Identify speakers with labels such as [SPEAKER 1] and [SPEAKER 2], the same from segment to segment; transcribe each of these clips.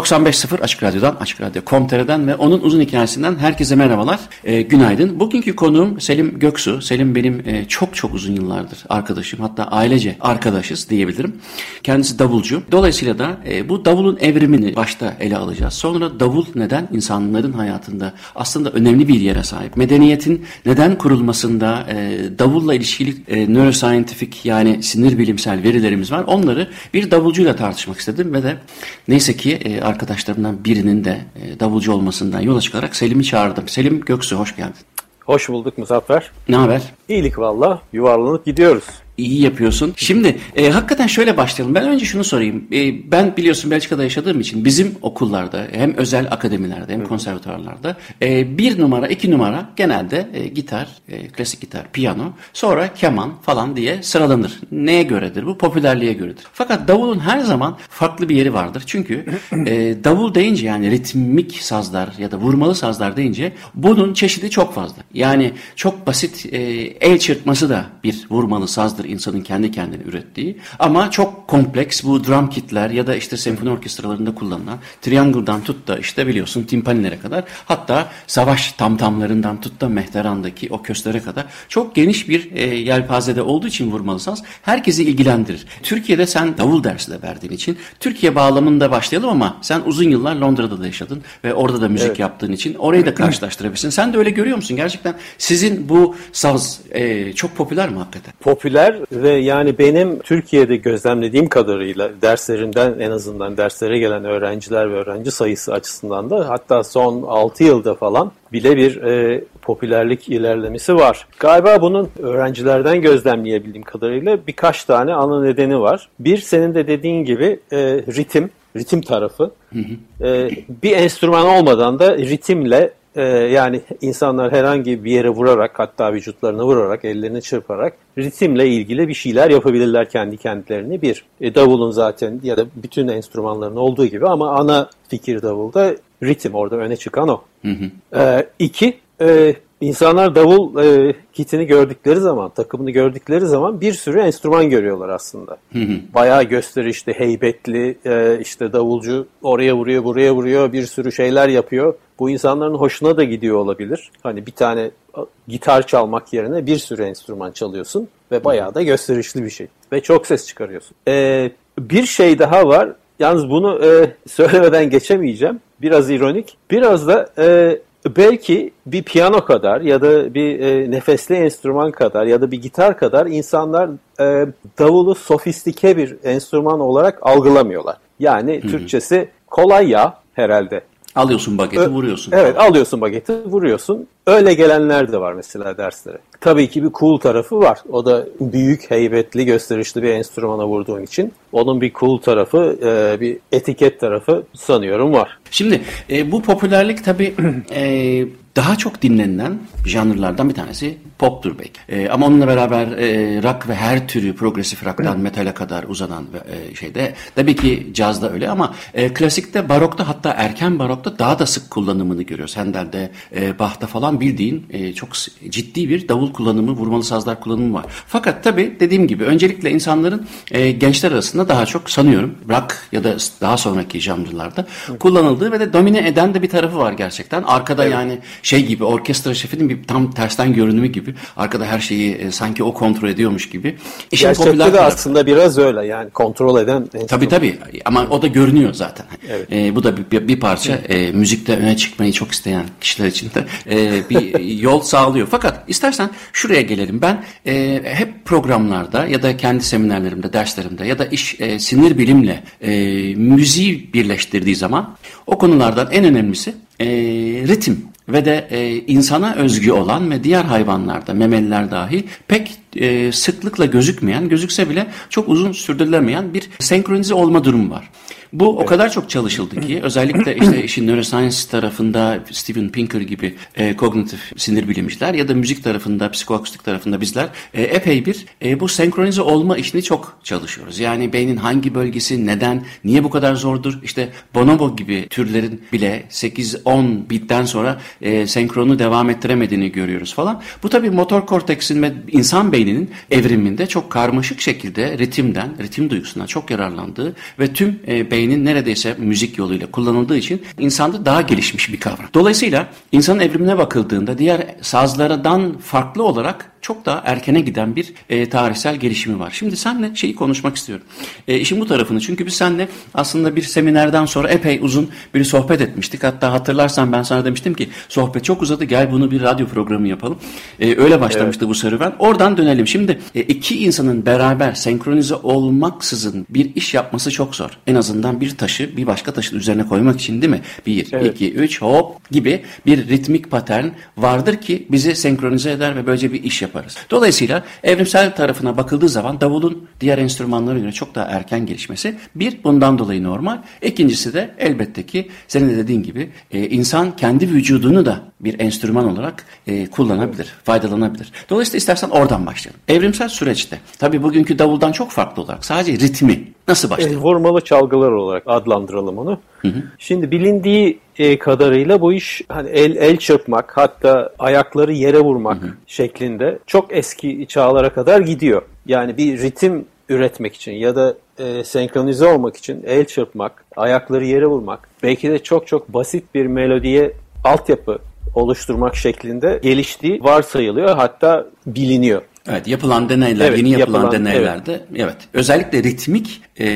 [SPEAKER 1] ...95.0 Açık Radyo'dan, Açık Radyo Komtere'den ve onun uzun hikayesinden herkese merhabalar, e, günaydın. Bugünkü konuğum Selim Göksu. Selim benim e, çok çok uzun yıllardır arkadaşım, hatta ailece arkadaşız diyebilirim. Kendisi davulcu. Dolayısıyla da e, bu davulun evrimini başta ele alacağız. Sonra davul neden insanların hayatında aslında önemli bir yere sahip? Medeniyetin neden kurulmasında e, davulla ilişkili e, neuroscientific yani sinir bilimsel verilerimiz var. Onları bir davulcuyla tartışmak istedim ve de neyse ki e, arkadaşlarımdan birinin de e, davulcu olmasından yola çıkarak Selim'i çağırdım. Selim Göksu hoş geldin.
[SPEAKER 2] Hoş bulduk Muzaffer.
[SPEAKER 1] Ne haber?
[SPEAKER 2] İyilik valla. Yuvarlanıp gidiyoruz.
[SPEAKER 1] İyi yapıyorsun. Şimdi e, hakikaten şöyle başlayalım. Ben önce şunu sorayım. E, ben biliyorsun Belçika'da yaşadığım için bizim okullarda hem özel akademilerde hem konservatuarlarda e, bir numara iki numara genelde e, gitar, e, klasik gitar, piyano sonra keman falan diye sıralanır. Neye göredir bu? Popülerliğe göredir. Fakat davulun her zaman farklı bir yeri vardır. Çünkü e, davul deyince yani ritmik sazlar ya da vurmalı sazlar deyince bunun çeşidi çok fazla. Yani çok basit e, el çırpması da bir vurmalı sazdır insanın kendi kendine ürettiği. Ama çok kompleks bu drum kitler ya da işte senfoni orkestralarında kullanılan triangle'dan tut da işte biliyorsun timpanilere kadar hatta savaş tamtamlarından tut da mehterandaki o köstlere kadar çok geniş bir e, yelpazede olduğu için vurmalı saz herkesi ilgilendirir. Türkiye'de sen davul dersi de verdiğin için Türkiye bağlamında başlayalım ama sen uzun yıllar Londra'da da yaşadın ve orada da müzik evet. yaptığın için orayı da karşılaştırabilirsin. Sen de öyle görüyor musun? Gerçekten sizin bu saz e, çok popüler mi hakikaten?
[SPEAKER 2] Popüler ve yani benim Türkiye'de gözlemlediğim kadarıyla derslerinden en azından derslere gelen öğrenciler ve öğrenci sayısı açısından da hatta son 6 yılda falan bile bir e, popülerlik ilerlemesi var. Galiba bunun öğrencilerden gözlemleyebildiğim kadarıyla birkaç tane ana nedeni var. Bir senin de dediğin gibi e, ritim, ritim tarafı. Hı hı. E, bir enstrüman olmadan da ritimle ee, yani insanlar herhangi bir yere vurarak hatta vücutlarını vurarak, ellerini çırparak ritimle ilgili bir şeyler yapabilirler kendi kendilerini. Bir, e, davulun zaten ya da bütün enstrümanların olduğu gibi ama ana fikir davulda ritim orada öne çıkan o. Hı hı. Ee, iki, e, İnsanlar davul e, kitini gördükleri zaman, takımını gördükleri zaman bir sürü enstrüman görüyorlar aslında. Bayağı gösterişli, heybetli, e, işte davulcu oraya vuruyor, buraya vuruyor, bir sürü şeyler yapıyor. Bu insanların hoşuna da gidiyor olabilir. Hani bir tane gitar çalmak yerine bir sürü enstrüman çalıyorsun ve bayağı da gösterişli bir şey. Ve çok ses çıkarıyorsun. E, bir şey daha var. Yalnız bunu e, söylemeden geçemeyeceğim. Biraz ironik. Biraz da e, belki bir piyano kadar ya da bir e, nefesli enstrüman kadar ya da bir gitar kadar insanlar e, davulu sofistike bir enstrüman olarak algılamıyorlar. Yani Hı-hı. Türkçesi kolay ya herhalde.
[SPEAKER 1] Alıyorsun bageti vuruyorsun.
[SPEAKER 2] Evet alıyorsun bageti vuruyorsun. Öyle gelenler de var mesela derslere. Tabii ki bir cool tarafı var. O da büyük, heybetli, gösterişli bir enstrümana vurduğun için. Onun bir cool tarafı, e, bir etiket tarafı sanıyorum var.
[SPEAKER 1] Şimdi e, bu popülerlik tabii e, daha çok dinlenilen janrlardan bir tanesi poptur belki. E, ama onunla beraber e, rock ve her türü progresif rock'tan metale kadar uzanan e, şeyde tabii ki cazda öyle ama e, klasikte barokta hatta erken barokta daha da sık kullanımını görüyoruz. Handel'de, e, Bach'ta falan bildiğin e, çok ciddi bir davul kullanımı, vurmalı sazlar kullanımı var. Fakat tabii dediğim gibi öncelikle insanların e, gençler arasında daha çok sanıyorum rock ya da daha sonraki janrlarda kullanıldığı ve de domine eden de bir tarafı var gerçekten. Arkada evet. yani şey gibi orkestra şefinin bir tam tersten görünümü gibi. Arkada her şeyi e, sanki o kontrol ediyormuş gibi.
[SPEAKER 2] İşin Gerçekte de tarafı. aslında biraz öyle yani kontrol eden.
[SPEAKER 1] Tabii tabii ama o da görünüyor zaten. Evet. E, bu da bir, bir parça e, müzikte öne çıkmayı çok isteyen kişiler için de e, bir yol sağlıyor. Fakat istersen şuraya gelelim. Ben e, hep programlarda ya da kendi seminerlerimde, derslerimde ya da iş e, sinir bilimle e, müziği birleştirdiği zaman o konulardan en önemlisi e, ritim ve de e, insana özgü olan ve diğer hayvanlarda, memeliler dahil pek e, sıklıkla gözükmeyen, gözükse bile çok uzun sürdürülemeyen bir senkronize olma durumu var. Bu o kadar çok çalışıldı ki özellikle işte işin neuroscience tarafında Steven Pinker gibi e, kognitif sinir bilimciler ya da müzik tarafında, psikoakustik tarafında bizler e, epey bir e, bu senkronize olma işini çok çalışıyoruz. Yani beynin hangi bölgesi, neden, niye bu kadar zordur? İşte bonobo gibi türlerin bile 8-10 bitten sonra e, senkronu devam ettiremediğini görüyoruz falan. Bu tabii motor korteksin ve insan beyninin evriminde çok karmaşık şekilde ritimden, ritim duygusundan çok yararlandığı ve tüm e, beynin neredeyse müzik yoluyla kullanıldığı için insanda daha gelişmiş bir kavram. Dolayısıyla insanın evrimine bakıldığında diğer sazlardan farklı olarak çok daha erkene giden bir e, tarihsel gelişimi var. Şimdi senle şeyi konuşmak istiyorum. E, işin bu tarafını çünkü biz senle aslında bir seminerden sonra epey uzun bir sohbet etmiştik. Hatta hatırlarsan ben sana demiştim ki sohbet çok uzadı gel bunu bir radyo programı yapalım. E, öyle başlamıştı evet. bu serüven. Oradan dönelim. Şimdi e, iki insanın beraber senkronize olmaksızın bir iş yapması çok zor. En azından bir taşı bir başka taşın üzerine koymak için değil mi? Bir, evet. iki, üç hop gibi bir ritmik patern vardır ki bizi senkronize eder ve böylece bir iş yapar yaparız. Dolayısıyla evrimsel tarafına bakıldığı zaman davulun diğer enstrümanlara göre çok daha erken gelişmesi bir bundan dolayı normal. İkincisi de elbette ki senin de dediğin gibi e, insan kendi vücudunu da bir enstrüman olarak e, kullanabilir, faydalanabilir. Dolayısıyla istersen oradan başlayalım. Evrimsel süreçte tabii bugünkü davuldan çok farklı olarak sadece ritmi nasıl başlıyor?
[SPEAKER 2] E, vurmalı çalgılar olarak adlandıralım onu. Hı hı. Şimdi bilindiği e, kadarıyla bu iş hani el el çırpmak hatta ayakları yere vurmak hı hı. şeklinde çok eski çağlara kadar gidiyor. Yani bir ritim üretmek için ya da e, senkronize olmak için el çırpmak, ayakları yere vurmak, belki de çok çok basit bir melodiye altyapı oluşturmak şeklinde geliştiği varsayılıyor hatta biliniyor.
[SPEAKER 1] Evet yapılan deneyler, evet, yeni yapılan, yapılan deneylerde evet. evet özellikle ritmik e,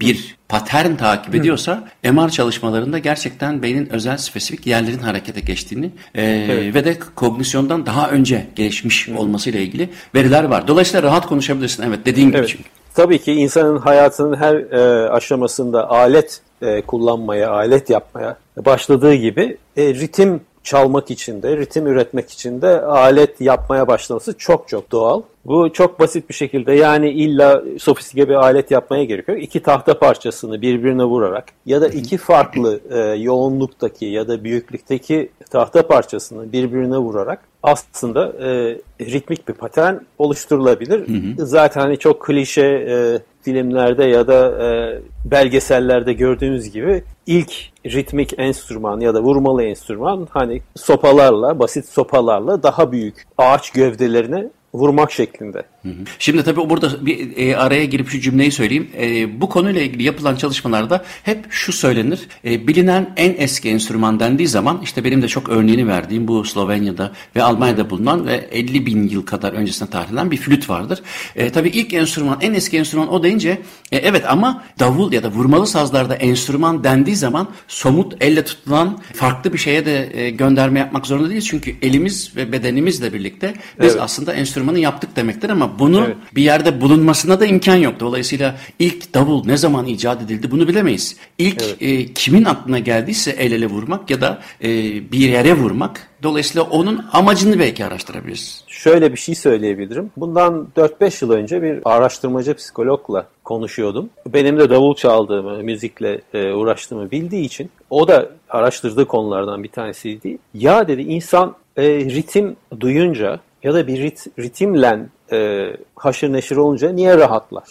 [SPEAKER 1] bir patern takip ediyorsa Hı. MR çalışmalarında gerçekten beynin özel spesifik yerlerin harekete geçtiğini e, evet. ve de kognisyondan daha önce gelişmiş Hı. olmasıyla ilgili veriler var. Dolayısıyla rahat konuşabilirsin. Evet dediğin gibi evet. çünkü.
[SPEAKER 2] Tabii ki insanın hayatının her e, aşamasında alet e, kullanmaya, alet yapmaya başladığı gibi e, ritim çalmak için de, ritim üretmek için de alet yapmaya başlaması çok çok doğal. Bu çok basit bir şekilde yani illa sofistike bir alet yapmaya gerekiyor. İki tahta parçasını birbirine vurarak ya da iki farklı e, yoğunluktaki ya da büyüklükteki tahta parçasını birbirine vurarak aslında e, ritmik bir patern oluşturulabilir. Hı hı. Zaten hani çok klişe e, filmlerde ya da e, belgesellerde gördüğünüz gibi ilk ritmik enstrüman ya da vurmalı enstrüman hani sopalarla, basit sopalarla daha büyük ağaç gövdelerine vurmak şeklinde.
[SPEAKER 1] Şimdi tabii burada bir e, araya girip şu cümleyi söyleyeyim. E, bu konuyla ilgili yapılan çalışmalarda hep şu söylenir. E, bilinen en eski enstrüman dendiği zaman işte benim de çok örneğini verdiğim bu Slovenya'da ve Almanya'da bulunan ve 50 bin yıl kadar öncesine tarihlenen bir flüt vardır. E, tabii ilk enstrüman, en eski enstrüman o deyince e, evet ama davul ya da vurmalı sazlarda enstrüman dendiği zaman somut elle tutulan farklı bir şeye de e, gönderme yapmak zorunda değiliz. Çünkü elimiz ve bedenimizle birlikte biz evet. aslında enstrümanı yaptık demektir ama bunun evet. bir yerde bulunmasına da imkan yok. Dolayısıyla ilk davul ne zaman icat edildi bunu bilemeyiz. İlk evet. e, kimin aklına geldiyse el ele vurmak ya da e, bir yere vurmak. Dolayısıyla onun amacını belki araştırabiliriz.
[SPEAKER 2] Şöyle bir şey söyleyebilirim. Bundan 4-5 yıl önce bir araştırmacı psikologla konuşuyordum. Benim de davul çaldığımı, müzikle e, uğraştığımı bildiği için o da araştırdığı konulardan bir tanesiydi. Ya dedi insan e, ritim duyunca ya da bir rit, ritimle e, haşır neşir olunca niye rahatlar?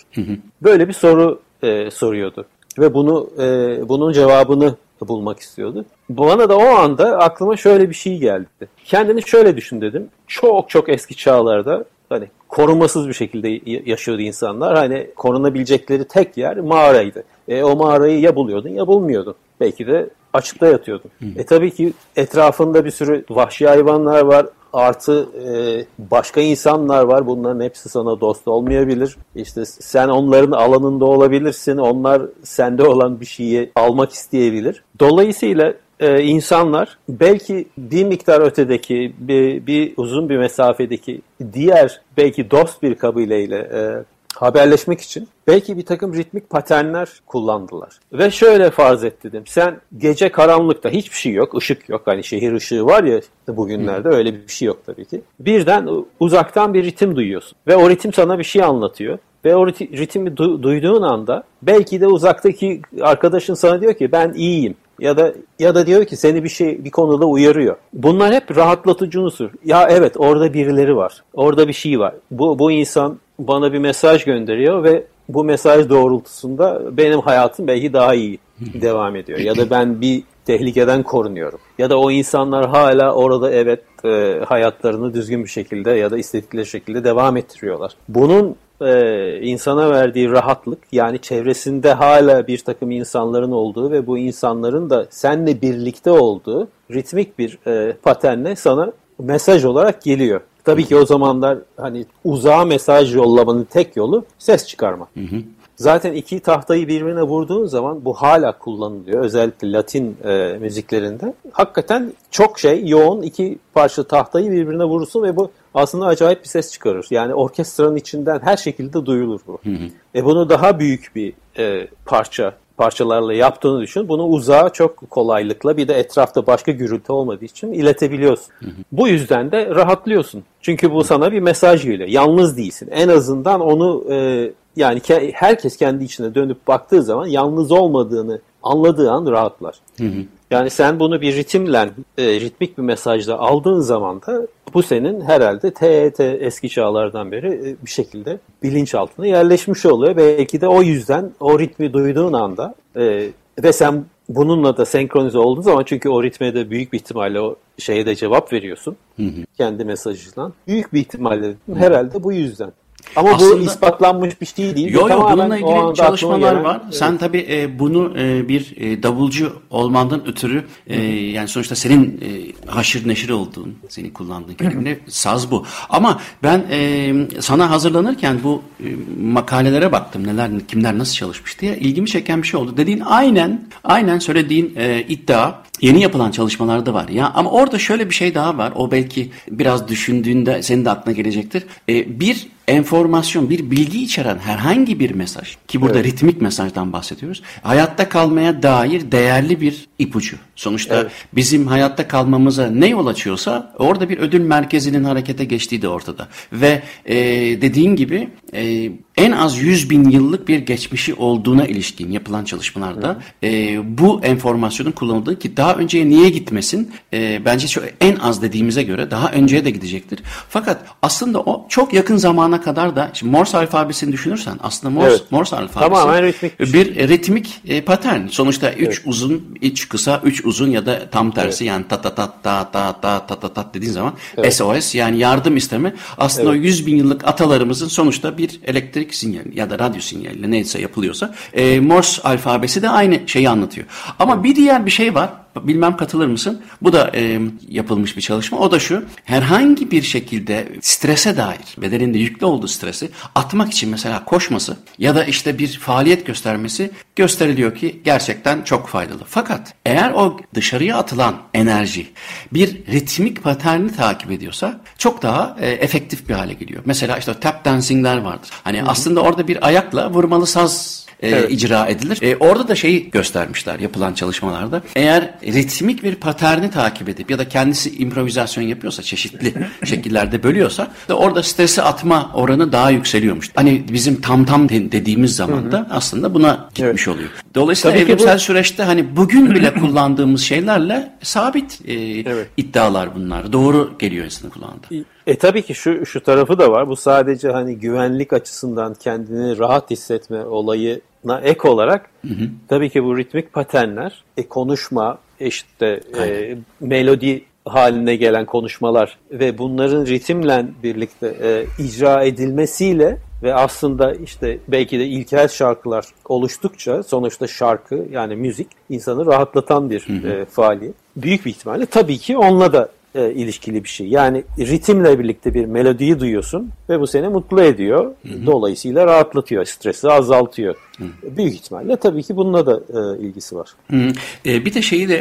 [SPEAKER 2] Böyle bir soru e, soruyordu ve bunu e, bunun cevabını bulmak istiyordu. Bana da o anda aklıma şöyle bir şey geldi. Kendini şöyle düşün dedim. Çok çok eski çağlarda hani korumasız bir şekilde yaşıyordu insanlar. Hani korunabilecekleri tek yer mağaraydı. E, o mağarayı ya buluyordun ya bulmuyordun. Belki de açıkta yatıyordun. Hı. E tabii ki etrafında bir sürü vahşi hayvanlar var artı e, başka insanlar var. Bunların hepsi sana dost olmayabilir. İşte sen onların alanında olabilirsin. Onlar sende olan bir şeyi almak isteyebilir. Dolayısıyla e, insanlar belki bir miktar ötedeki bir, bir uzun bir mesafedeki diğer belki dost bir kabileyle e, haberleşmek için belki bir takım ritmik paternler kullandılar. Ve şöyle farz et dedim. Sen gece karanlıkta hiçbir şey yok, ışık yok. Hani şehir ışığı var ya bugünlerde öyle bir şey yok tabii ki. Birden uzaktan bir ritim duyuyorsun. Ve o ritim sana bir şey anlatıyor. Ve o ritmi du- duyduğun anda belki de uzaktaki arkadaşın sana diyor ki ben iyiyim ya da ya da diyor ki seni bir şey bir konuda uyarıyor. Bunlar hep rahatlatıcı unsur. Ya evet orada birileri var. Orada bir şey var. Bu bu insan bana bir mesaj gönderiyor ve bu mesaj doğrultusunda benim hayatım belki daha iyi devam ediyor. Ya da ben bir tehlikeden korunuyorum. Ya da o insanlar hala orada evet e, hayatlarını düzgün bir şekilde ya da istedikleri şekilde devam ettiriyorlar. Bunun e, insana verdiği rahatlık yani çevresinde hala bir takım insanların olduğu ve bu insanların da seninle birlikte olduğu ritmik bir e, paternle sana mesaj olarak geliyor. Tabii ki o zamanlar hani uzağa mesaj yollamanın tek yolu ses çıkarma. Hı hı. Zaten iki tahtayı birbirine vurduğun zaman bu hala kullanılıyor. Özellikle Latin e, müziklerinde. Hakikaten çok şey yoğun iki parça tahtayı birbirine vurursun ve bu aslında acayip bir ses çıkarır. Yani orkestranın içinden her şekilde duyulur bu. Hı hı. E bunu daha büyük bir e, parça parçalarla yaptığını düşün. Bunu uzağa çok kolaylıkla bir de etrafta başka gürültü olmadığı için iletebiliyorsun. Hı hı. Bu yüzden de rahatlıyorsun. Çünkü bu sana bir mesaj geliyor. Yalnız değilsin. En azından onu e, yani ke- herkes kendi içine dönüp baktığı zaman yalnız olmadığını anladığı an rahatlar. Hı hı. Yani sen bunu bir ritimle, e, ritmik bir mesajla aldığın zaman da bu senin herhalde TET eski çağlardan beri e, bir şekilde bilinçaltına yerleşmiş oluyor. Belki de o yüzden o ritmi duyduğun anda e, ve sen bununla da senkronize olduğun zaman çünkü o ritme de büyük bir ihtimalle o şeye de cevap veriyorsun hı hı. kendi mesajından. Büyük bir ihtimalle herhalde bu yüzden. Ama Aslında, bu ispatlanmış bir şey değil.
[SPEAKER 1] Yok yok bununla ilgili çalışmalar var. Evet. Sen tabii e, bunu e, bir e, davulcu olmandan ötürü e, yani sonuçta senin e, haşır neşir olduğun, senin kullandığın kelime saz bu. Ama ben e, sana hazırlanırken bu e, makalelere baktım. Neler kimler nasıl çalışmış diye ilgimi çeken bir şey oldu. Dediğin aynen aynen söylediğin e, iddia yeni yapılan çalışmalarda var. Ya ama orada şöyle bir şey daha var. O belki biraz düşündüğünde senin de aklına gelecektir. E, bir enformasyon, bir bilgi içeren herhangi bir mesaj ki burada evet. ritmik mesajdan bahsediyoruz. Hayatta kalmaya dair değerli bir ipucu. Sonuçta evet. bizim hayatta kalmamıza ne yol açıyorsa orada bir ödül merkezinin harekete geçtiği de ortada. Ve e, dediğin gibi e, en az 100 bin yıllık bir geçmişi olduğuna ilişkin yapılan çalışmalarda e, bu enformasyonun kullanıldığı ki daha önceye niye gitmesin e, bence çok, en az dediğimize göre daha önceye de gidecektir. Fakat aslında o çok yakın zamana kadar da şimdi Morse alfabesini düşünürsen aslında Morse, evet. Morse alfabesi Tamamen ritmik bir, şey. bir ritmik e, patern. Sonuçta 3 evet. uzun, 3 kısa, 3 uzun ya da tam tersi evet. yani ta ta ta ta ta ta ta ta ta dediğin zaman evet. SOS yani yardım isteme aslında evet. o 100 bin yıllık atalarımızın sonuçta bir elektrik sinyali ya da radyo sinyaliyle neyse yapılıyorsa e, Morse alfabesi de aynı şeyi anlatıyor. Ama bir diğer bir şey var Bilmem katılır mısın? Bu da e, yapılmış bir çalışma. O da şu. Herhangi bir şekilde strese dair, bedeninde yüklü olduğu stresi atmak için mesela koşması ya da işte bir faaliyet göstermesi gösteriliyor ki gerçekten çok faydalı. Fakat eğer o dışarıya atılan enerji bir ritmik paterni takip ediyorsa çok daha e, efektif bir hale geliyor. Mesela işte tap dancingler vardır. Hani Hı-hı. aslında orada bir ayakla vurmalı saz e, evet. icra edilir. E, orada da şeyi göstermişler yapılan çalışmalarda. Eğer ritmik bir paterni takip edip ya da kendisi improvizasyon yapıyorsa çeşitli şekillerde bölüyorsa da orada stresi atma oranı daha yükseliyormuş. Hani bizim tam tam dediğimiz zaman da aslında buna gitmiş evet. oluyor. Dolayısıyla Tabii evrimsel bu... süreçte hani bugün bile kullandığımız şeylerle sabit e, evet. iddialar bunlar. Doğru geliyor insanın kullandığı.
[SPEAKER 2] E tabii ki şu şu tarafı da var. Bu sadece hani güvenlik açısından kendini rahat hissetme olayına ek olarak hı hı. tabii ki bu ritmik paternler, e, konuşma, işte e, melodi haline gelen konuşmalar ve bunların ritimle birlikte e, icra edilmesiyle ve aslında işte belki de ilkel şarkılar oluştukça sonuçta şarkı yani müzik insanı rahatlatan bir hı hı. E, faaliyet. Büyük bir ihtimalle tabii ki onunla da e, ilişkili bir şey. Yani ritimle birlikte bir melodiyi duyuyorsun ve bu seni mutlu ediyor. Hı hı. Dolayısıyla rahatlatıyor, stresi azaltıyor. Hı. Büyük ihtimalle tabii ki bununla da e, ilgisi var.
[SPEAKER 1] Hı. E, bir de şeyi de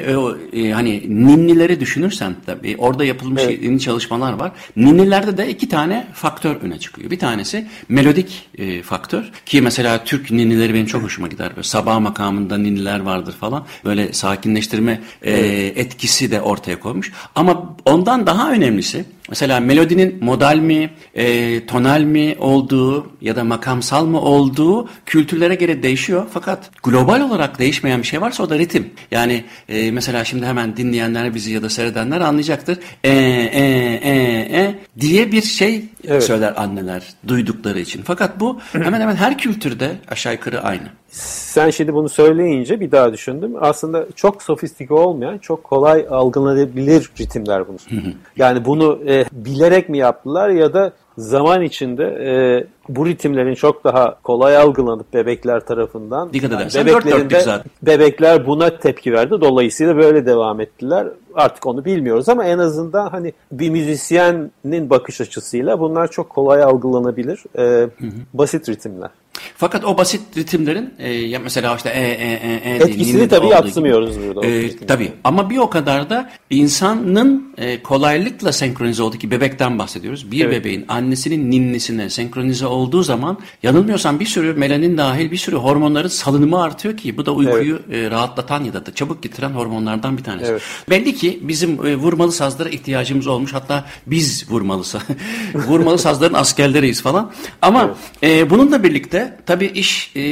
[SPEAKER 1] e, e, hani ninnileri düşünürsen tabii orada yapılmış evet. ninni çalışmalar var. Ninnilerde de iki tane faktör öne çıkıyor. Bir tanesi melodik e, faktör ki mesela Türk ninnileri benim çok hoşuma gider. Böyle sabah makamında ninniler vardır falan. Böyle sakinleştirme e, etkisi de ortaya koymuş. Ama ondan daha önemlisi Mesela melodinin modal mi, e, tonal mi olduğu ya da makamsal mı olduğu kültürlere göre değişiyor. Fakat global olarak değişmeyen bir şey varsa o da ritim. Yani e, mesela şimdi hemen dinleyenler bizi ya da seyredenler anlayacaktır. E, e, e, e diye bir şey evet. söyler anneler duydukları için. Fakat bu hemen hemen her kültürde aşağı yukarı aynı.
[SPEAKER 2] Sen şimdi bunu söyleyince bir daha düşündüm. Aslında çok sofistike olmayan, çok kolay algılanabilir ritimler bunlar. yani bunu e, bilerek mi yaptılar ya da zaman içinde e, bu ritimlerin çok daha kolay algılanıp bebekler tarafından
[SPEAKER 1] Dikkat yani bebeklerin
[SPEAKER 2] zaten. Bebekler buna tepki verdi. Dolayısıyla böyle devam ettiler. Artık onu bilmiyoruz ama en azından hani bir müzisyenin bakış açısıyla bunlar çok kolay algılanabilir. E, hı hı. Basit ritimler.
[SPEAKER 1] Fakat o basit ritimlerin e, mesela işte e e e
[SPEAKER 2] e etkisini tabii yatsımıyoruz burada.
[SPEAKER 1] E, tabii ama bir o kadar da insanın e, kolaylıkla senkronize olduğu ki bebekten bahsediyoruz. Bir evet. bebeğin annesinin ninnisine senkronize olduğu zaman yanılmıyorsam bir sürü melanin dahil bir sürü hormonların salınımı artıyor ki bu da uykuyu evet. e, rahatlatan ya da, da çabuk getiren hormonlardan bir tanesi. Evet. Belli ki bizim e, vurmalı sazlara ihtiyacımız olmuş. Hatta biz vurmalı vurmalı sazların askerleriyiz falan. Ama evet. e, bununla birlikte tabii iş e,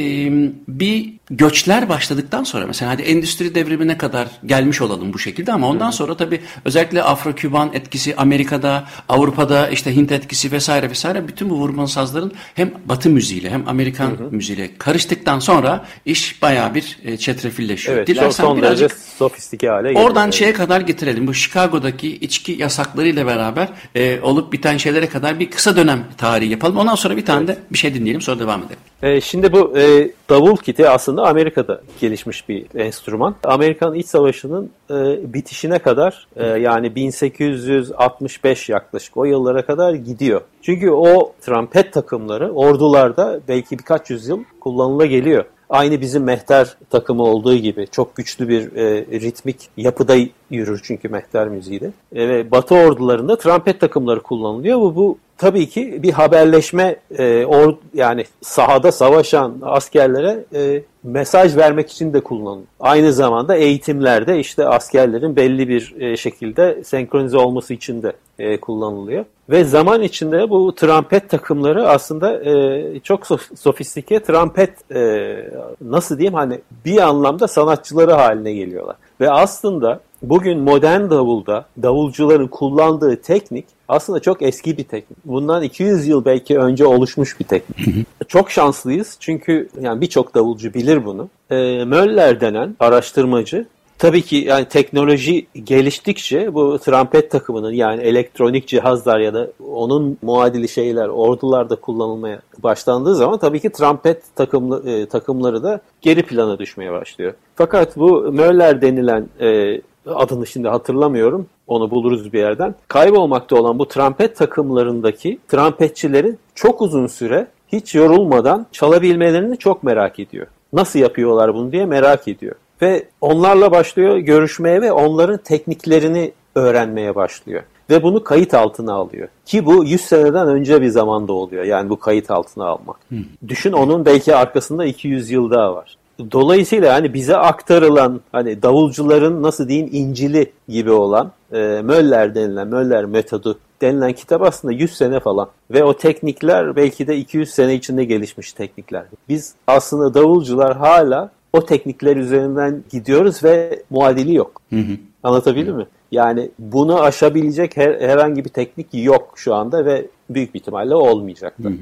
[SPEAKER 1] bir göçler başladıktan sonra mesela hadi endüstri devrimine kadar gelmiş olalım bu şekilde ama ondan sonra tabii özellikle Afro-Küban etkisi Amerika'da, Avrupa'da işte Hint etkisi vesaire vesaire bütün bu vurmalı sazların hem Batı müziğiyle hem Amerikan hı hı. müziğiyle karıştıktan sonra iş bayağı bir e, çetrefilleşiyor.
[SPEAKER 2] Evet, Dilersen son derece sofistike hale.
[SPEAKER 1] Oradan şeye kadar getirelim. Bu Chicago'daki içki yasaklarıyla beraber e, olup biten şeylere kadar bir kısa dönem tarihi yapalım. Ondan sonra bir tane evet. de bir şey dinleyelim sonra devam edelim.
[SPEAKER 2] E, şimdi bu e, davul kiti aslında Amerika'da gelişmiş bir enstrüman. Amerikan İç Savaşı'nın e, bitişine kadar e, yani 1865 yaklaşık o yıllara kadar gidiyor. Çünkü o trompet takımları ordularda belki birkaç yüzyıl kullanıla geliyor. Aynı bizim mehter takımı olduğu gibi çok güçlü bir e, ritmik yapıda yürür çünkü mehter müziği de. E, Batı ordularında trompet takımları kullanılıyor. Bu, bu tabii ki bir haberleşme e, or, yani sahada savaşan askerlere e, mesaj vermek için de kullanılıyor. Aynı zamanda eğitimlerde işte askerlerin belli bir e, şekilde senkronize olması için de e, kullanılıyor. Ve zaman içinde bu trompet takımları aslında e, çok sofistike trompet e, nasıl diyeyim hani bir anlamda sanatçıları haline geliyorlar. Ve aslında bugün modern davulda davulcuların kullandığı teknik aslında çok eski bir teknik. Bundan 200 yıl belki önce oluşmuş bir teknik. çok şanslıyız çünkü yani birçok davulcu bilir bunu. E, Möller denen araştırmacı Tabii ki yani teknoloji geliştikçe bu trompet takımının yani elektronik cihazlar ya da onun muadili şeyler ordularda kullanılmaya başlandığı zaman tabii ki trompet takımlı, e, takımları da geri plana düşmeye başlıyor. Fakat bu Möller denilen e, adını şimdi hatırlamıyorum. Onu buluruz bir yerden. Kaybolmakta olan bu trompet takımlarındaki trompetçilerin çok uzun süre hiç yorulmadan çalabilmelerini çok merak ediyor. Nasıl yapıyorlar bunu diye merak ediyor. Ve onlarla başlıyor görüşmeye ve onların tekniklerini öğrenmeye başlıyor. Ve bunu kayıt altına alıyor. Ki bu 100 seneden önce bir zamanda oluyor. Yani bu kayıt altına almak. Hmm. Düşün onun belki arkasında 200 yıl daha var. Dolayısıyla hani bize aktarılan hani davulcuların nasıl diyeyim incili gibi olan e, Möller denilen Möller metodu denilen kitap aslında 100 sene falan ve o teknikler belki de 200 sene içinde gelişmiş teknikler. Biz aslında davulcular hala o teknikler üzerinden gidiyoruz ve muadili yok. Hı hı. Anlatabildim mi? Yani bunu aşabilecek her, herhangi bir teknik yok şu anda ve büyük bir ihtimalle. Hı hı.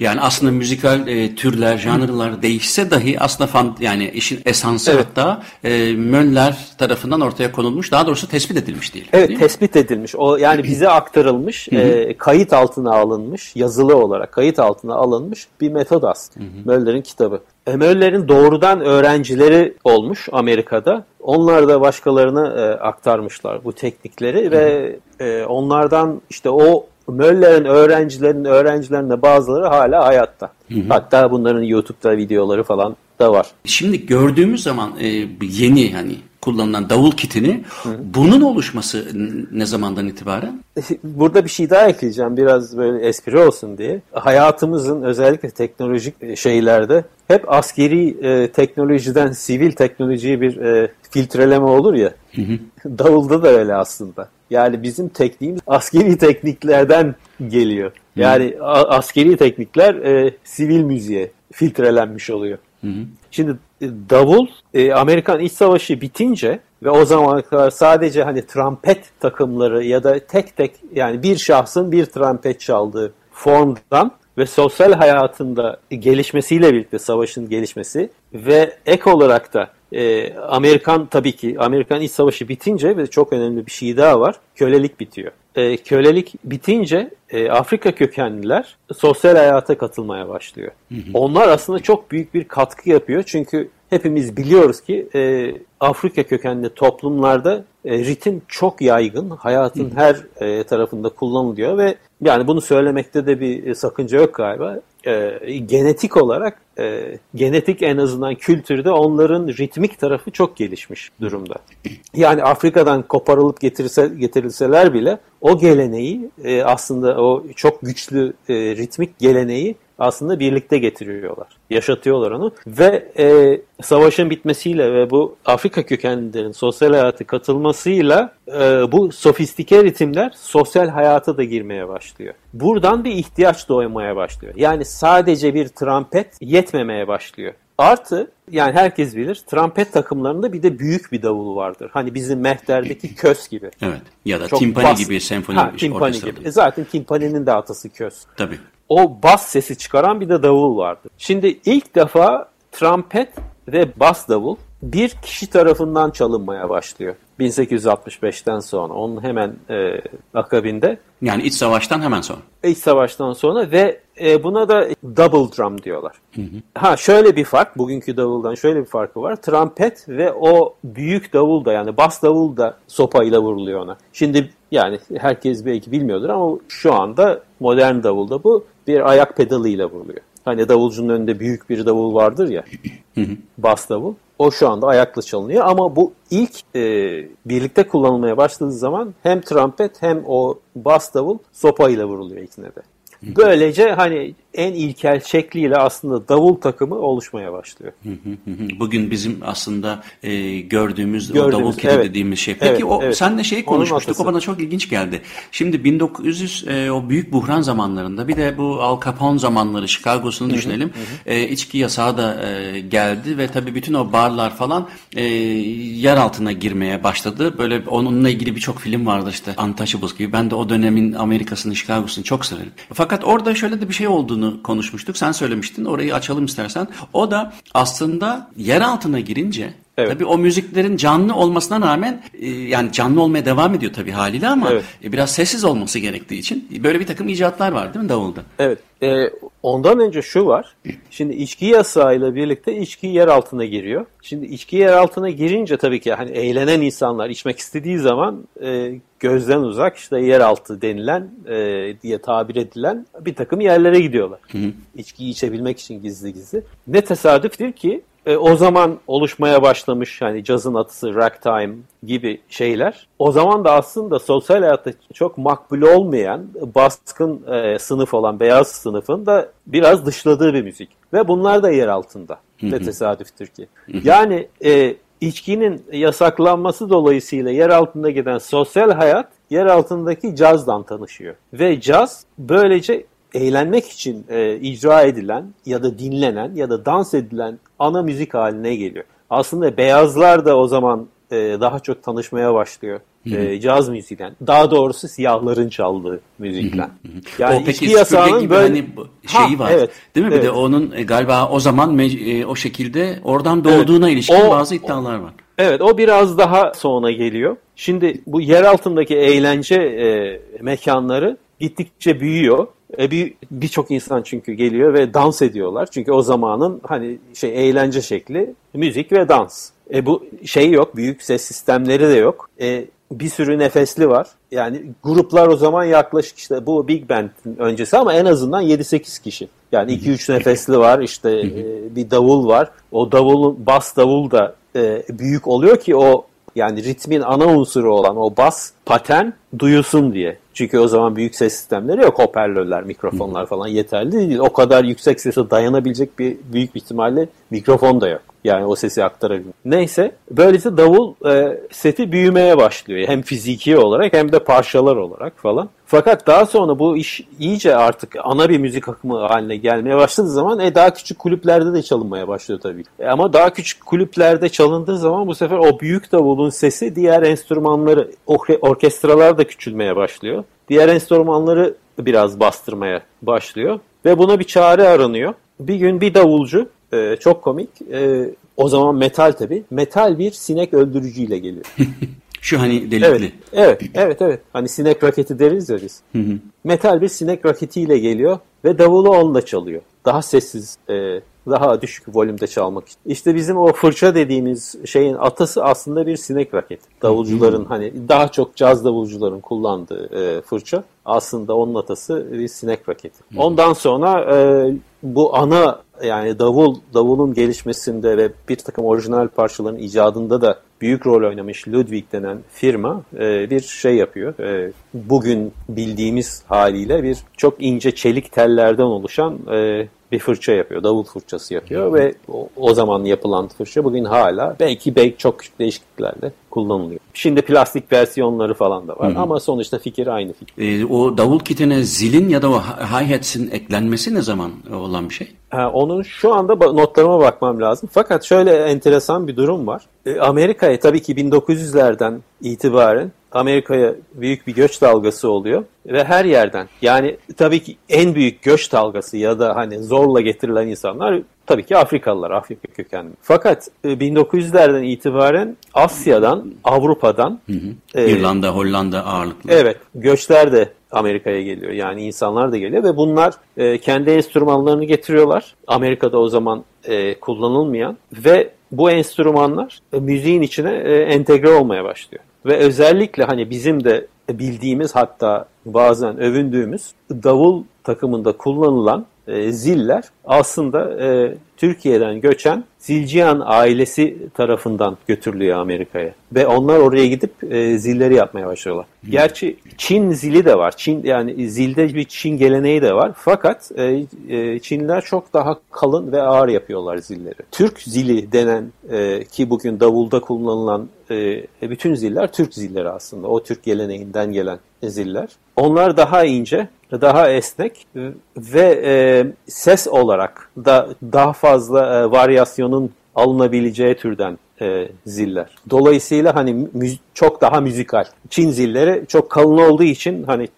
[SPEAKER 1] Yani aslında müzikal e, türler, janrlar değişse dahi aslında fan, yani işin esansı evet. hatta e, Mönler tarafından ortaya konulmuş, daha doğrusu tespit edilmiş değil.
[SPEAKER 2] Evet,
[SPEAKER 1] değil
[SPEAKER 2] tespit mi? edilmiş. O yani bize aktarılmış, e, kayıt altına alınmış, yazılı olarak kayıt altına alınmış bir metot aslında. Möller'in kitabı. E, Möller'in doğrudan öğrencileri olmuş Amerika'da. Onlar da başkalarına e, aktarmışlar bu teknikleri hı. ve e, onlardan işte o Möller'in öğrencilerinin öğrencilerinin bazıları hala hayatta. Hı hı. Hatta bunların YouTube'da videoları falan da var.
[SPEAKER 1] Şimdi gördüğümüz zaman e, yeni hani kullanılan davul kitini Hı. bunun oluşması ne zamandan itibaren?
[SPEAKER 2] Burada bir şey daha ekleyeceğim biraz böyle espri olsun diye. Hayatımızın özellikle teknolojik e, şeylerde hep askeri e, teknolojiden sivil teknolojiye bir e, filtreleme olur ya. Hı hı. Davulda da öyle aslında. Yani bizim tekniğimiz askeri tekniklerden geliyor. Yani hı. askeri teknikler e, sivil müziğe filtrelenmiş oluyor. Hı hı. Şimdi e, davul e, Amerikan İç Savaşı bitince ve o zamana kadar sadece hani trompet takımları ya da tek tek yani bir şahsın bir trompet çaldığı formdan ve sosyal hayatında gelişmesiyle birlikte savaşın gelişmesi ve ek olarak da e, Amerikan tabii ki Amerikan İç Savaşı bitince ve çok önemli bir şey daha var. Kölelik bitiyor. E, kölelik bitince e, Afrika kökenliler sosyal hayata katılmaya başlıyor. Hı hı. Onlar aslında çok büyük bir katkı yapıyor. Çünkü hepimiz biliyoruz ki e, Afrika kökenli toplumlarda e, ritim çok yaygın. Hayatın her e, tarafında kullanılıyor ve yani bunu söylemekte de bir e, sakınca yok galiba. E, genetik olarak, e, genetik en azından kültürde onların ritmik tarafı çok gelişmiş durumda. Yani Afrika'dan koparılıp getirilse, getirilseler bile o geleneği e, aslında o çok güçlü e, ritmik geleneği aslında birlikte getiriyorlar. Yaşatıyorlar onu ve e, savaşın bitmesiyle ve bu Afrika kökenlilerin sosyal hayatı katılmasıyla e, bu sofistike ritimler sosyal hayata da girmeye başlıyor. Buradan bir ihtiyaç doğmaya başlıyor. Yani sadece bir trompet yetmemeye başlıyor. Artı yani herkes bilir trompet takımlarında bir de büyük bir davul vardır. Hani bizim mehterdeki köz gibi.
[SPEAKER 1] Evet ya da Çok timpani bas... gibi senfoni ha,
[SPEAKER 2] timpani gibi. E zaten timpaninin de atası köz.
[SPEAKER 1] Tabii
[SPEAKER 2] o bas sesi çıkaran bir de davul vardı. Şimdi ilk defa trompet ve bas davul bir kişi tarafından çalınmaya başlıyor. 1865'ten sonra onun hemen e, akabinde.
[SPEAKER 1] Yani iç savaştan hemen sonra.
[SPEAKER 2] İç savaştan sonra ve e, buna da double drum diyorlar. Hı hı. Ha şöyle bir fark bugünkü davuldan şöyle bir farkı var. Trompet ve o büyük davul da yani bas davul da sopayla vuruluyor ona. Şimdi yani herkes belki bilmiyordur ama şu anda modern davulda bu bir ayak pedalıyla vuruluyor. Hani davulcunun önünde büyük bir davul vardır ya. bas davul. O şu anda ayakla çalınıyor ama bu ilk e, birlikte kullanılmaya başladığı zaman hem trompet hem o bas davul sopa ile vuruluyor ikine de. Böylece hani en ilkel şekliyle aslında davul takımı oluşmaya başlıyor.
[SPEAKER 1] Bugün bizim aslında e, gördüğümüz, gördüğümüz o davul kedi evet. dediğimiz şey. Peki evet, o evet. senle şeyi konuşmuştuk. O bana çok ilginç geldi. Şimdi 1900 e, o büyük buhran zamanlarında bir de bu Al Capone zamanları Chicago'sunu düşünelim. E, içki yasağı da e, geldi ve tabii bütün o barlar falan e, yer altına girmeye başladı. Böyle onunla ilgili birçok film vardı işte Untouchables gibi. Ben de o dönemin Amerika'sını, Chicago'sunu çok severim. Fakat orada şöyle de bir şey olduğunu konuşmuştuk. Sen söylemiştin. Orayı açalım istersen. O da aslında yer altına girince Evet. Tabii o müziklerin canlı olmasına rağmen e, yani canlı olmaya devam ediyor tabii haliyle ama evet. E, biraz sessiz olması gerektiği için böyle bir takım icatlar var değil mi davulda?
[SPEAKER 2] Evet. E, ondan önce şu var. Şimdi içki yasağıyla birlikte içki yer altına giriyor. Şimdi içki yer altına girince tabii ki hani eğlenen insanlar içmek istediği zaman e, gözden uzak işte yeraltı denilen e, diye tabir edilen bir takım yerlere gidiyorlar. Hı hı. İçkiyi içebilmek için gizli gizli. Ne tesadüftür ki e, o zaman oluşmaya başlamış hani cazın atısı ragtime gibi şeyler. O zaman da aslında sosyal hayatta çok makbul olmayan baskın e, sınıf olan beyaz sınıfın da biraz dışladığı bir müzik. Ve bunlar da yer altında. Ne tesadüftür ki. Yani e, içkinin yasaklanması dolayısıyla yer altında giden sosyal hayat yer altındaki cazdan tanışıyor. Ve caz böylece eğlenmek için e, icra edilen ya da dinlenen ya da dans edilen ana müzik haline geliyor. Aslında beyazlar da o zaman e, daha çok tanışmaya başlıyor. E, caz müziğinden. Daha doğrusu siyahların çaldığı müzikten.
[SPEAKER 1] Yani o peki yasağının böyle hani şeyi ha, var. Evet, değil mi? Evet. Bir de onun e, galiba o zaman e, o şekilde oradan doğduğuna evet. ilişkin o, bazı iddialar var.
[SPEAKER 2] Evet o biraz daha sonra geliyor. Şimdi bu yer altındaki eğlence e, mekanları gittikçe büyüyor. E, bir birçok insan çünkü geliyor ve dans ediyorlar. Çünkü o zamanın hani şey eğlence şekli müzik ve dans. E bu şey yok, büyük ses sistemleri de yok. E, bir sürü nefesli var. Yani gruplar o zaman yaklaşık işte bu Big Band'in öncesi ama en azından 7-8 kişi. Yani 2-3 nefesli var işte e, bir davul var. O davulun bas davul da e, büyük oluyor ki o yani ritmin ana unsuru olan o bas paten duyulsun diye. Çünkü o zaman büyük ses sistemleri yok. Hoparlörler, mikrofonlar falan yeterli değil. O kadar yüksek sese dayanabilecek bir büyük bir ihtimalle mikrofon da yok. Yani o sesi aktarabilir. Neyse böylece davul e, seti büyümeye başlıyor. Hem fiziki olarak hem de parçalar olarak falan. Fakat daha sonra bu iş iyice artık ana bir müzik akımı haline gelmeye başladığı zaman e, daha küçük kulüplerde de çalınmaya başlıyor tabii. E, ama daha küçük kulüplerde çalındığı zaman bu sefer o büyük davulun sesi diğer enstrümanları, orkestralar da küçülmeye başlıyor. Diğer enstrümanları biraz bastırmaya başlıyor. Ve buna bir çare aranıyor. Bir gün bir davulcu e, çok komik. E, o zaman metal tabi. Metal bir sinek öldürücüyle geliyor.
[SPEAKER 1] Şu hani delikli.
[SPEAKER 2] Evet, evet, evet, evet. Hani sinek raketi deriz ya biz. Metal bir sinek raketiyle geliyor ve davulu onunla çalıyor. Daha sessiz, e, daha düşük volümde çalmak için. İşte bizim o fırça dediğimiz şeyin atası aslında bir sinek raketi. Davulcuların hani daha çok caz davulcuların kullandığı e, fırça aslında onun atası bir sinek raketi. Ondan sonra e, bu ana yani davul davulun gelişmesinde ve bir takım orijinal parçaların icadında da büyük rol oynamış Ludwig denen firma e, bir şey yapıyor. E, bugün bildiğimiz haliyle bir çok ince çelik tellerden oluşan e, bir fırça yapıyor. Davul fırçası yapıyor ve o, o zaman yapılan fırça bugün hala belki belki çok küçük değişikliklerle kullanılıyor. Şimdi plastik versiyonları falan da var Hı-hı. ama sonuçta fikir aynı fikir.
[SPEAKER 1] E, o davul kitine zilin ya da o hi-hats'in eklenmesi ne zaman olan bir şey?
[SPEAKER 2] Ha, onun şu anda notlarıma bakmam lazım. Fakat şöyle enteresan bir durum var. E, Amerika'ya tabii ki 1900'lerden itibaren Amerika'ya büyük bir göç dalgası oluyor ve her yerden yani tabii ki en büyük göç dalgası ya da hani zorla getirilen insanlar tabii ki Afrikalılar, Afrika kökenli. Fakat 1900'lerden e, itibaren Asya'dan, Avrupa'dan hı
[SPEAKER 1] hı. E, İrlanda, Hollanda ağırlıklı.
[SPEAKER 2] Evet, göçler de Amerika'ya geliyor. Yani insanlar da geliyor ve bunlar e, kendi enstrümanlarını getiriyorlar. Amerika'da o zaman e, kullanılmayan ve bu enstrümanlar e, müziğin içine e, entegre olmaya başlıyor. Ve özellikle hani bizim de bildiğimiz hatta bazen övündüğümüz davul takımında kullanılan e, ziller aslında e, Türkiye'den göçen Zilcihan ailesi tarafından götürülüyor Amerika'ya. Ve onlar oraya gidip e, zilleri yapmaya başlıyorlar. Hmm. Gerçi Çin zili de var. Çin yani zilde bir Çin geleneği de var. Fakat e, e, Çinliler çok daha kalın ve ağır yapıyorlar zilleri. Türk zili denen e, ki bugün davulda kullanılan e, bütün ziller Türk zilleri aslında. O Türk geleneğinden gelen ziller. Onlar daha ince, daha esnek ve e, ses olarak da daha fazla e, varyasyonun alınabileceği türden e, ziller. Dolayısıyla hani çok daha müzikal. Çin zilleri çok kalın olduğu için hani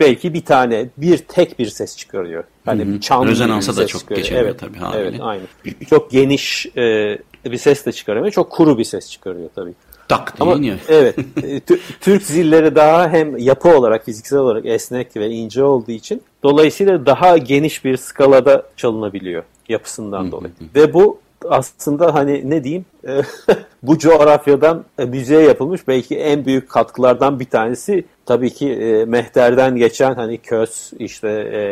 [SPEAKER 2] belki bir tane, bir tek bir ses çıkarıyor. Hani
[SPEAKER 1] hı hı. çan Rezonansa da çok çıkarıyor. geçemiyor evet, tabii.
[SPEAKER 2] Haliyle. Evet, aynı. Çok geniş e, bir ses de çıkarıyor. Çok kuru bir ses çıkarıyor tabii
[SPEAKER 1] tak diye Ama, iniyor.
[SPEAKER 2] Evet. E, Türk zilleri daha hem yapı olarak, fiziksel olarak esnek ve ince olduğu için dolayısıyla daha geniş bir skalada çalınabiliyor yapısından dolayı. ve bu aslında hani ne diyeyim e, bu coğrafyadan e, müziğe yapılmış belki en büyük katkılardan bir tanesi tabii ki e, mehterden geçen hani köz işte e,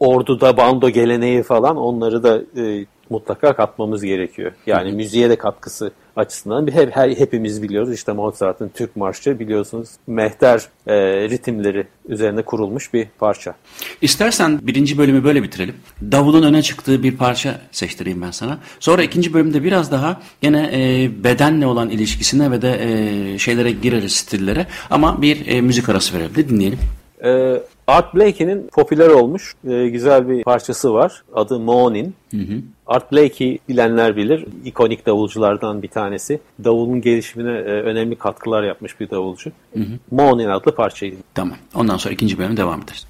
[SPEAKER 2] orduda bando geleneği falan onları da e, mutlaka katmamız gerekiyor. Yani müziğe de katkısı açısından bir hep, her, hepimiz biliyoruz. İşte Mozart'ın Türk Marşı biliyorsunuz mehter e, ritimleri üzerine kurulmuş bir parça.
[SPEAKER 1] İstersen birinci bölümü böyle bitirelim. Davulun öne çıktığı bir parça seçtireyim ben sana. Sonra ikinci bölümde biraz daha gene e, bedenle olan ilişkisine ve de e, şeylere gireriz stillere. Ama bir e, müzik arası verelim de dinleyelim.
[SPEAKER 2] E, Art Blakey'nin popüler olmuş e, güzel bir parçası var. Adı. Hı hı. Art Blakey bilenler bilir. İkonik davulculardan bir tanesi. Davulun gelişimine e, önemli katkılar yapmış bir davulcu. Hı hı. Morning adlı parçayı.
[SPEAKER 1] Tamam. Ondan sonra ikinci bölüme devam ederiz.